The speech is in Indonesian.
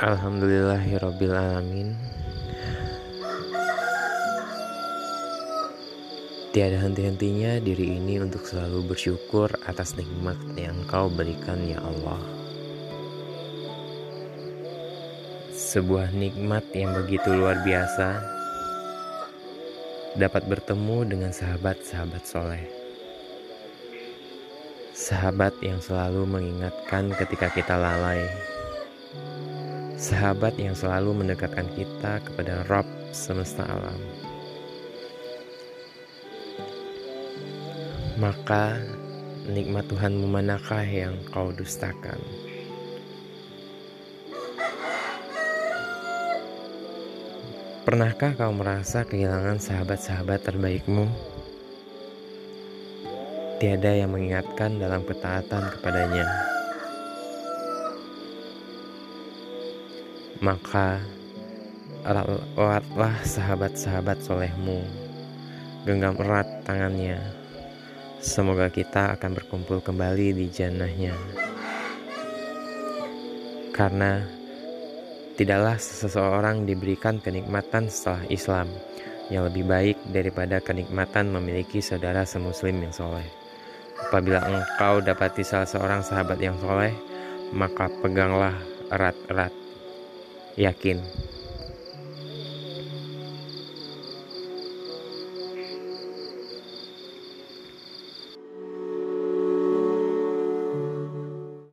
Alhamdulillahirabbil alamin. Tiada henti-hentinya diri ini untuk selalu bersyukur atas nikmat yang Kau berikan ya Allah. Sebuah nikmat yang begitu luar biasa dapat bertemu dengan sahabat-sahabat soleh. Sahabat yang selalu mengingatkan ketika kita lalai. Sahabat yang selalu mendekatkan kita kepada Rob semesta alam. Maka nikmat Tuhanmu manakah yang kau dustakan? Pernahkah kau merasa kehilangan sahabat-sahabat terbaikmu? Tiada yang mengingatkan dalam ketaatan kepadanya. Maka eratlah sahabat-sahabat solehmu, genggam erat tangannya, Semoga kita akan berkumpul kembali di jannahnya. Karena tidaklah seseorang diberikan kenikmatan setelah Islam yang lebih baik daripada kenikmatan memiliki saudara semuslim yang soleh. Apabila engkau dapati salah seorang sahabat yang soleh, maka peganglah erat-erat. Yakin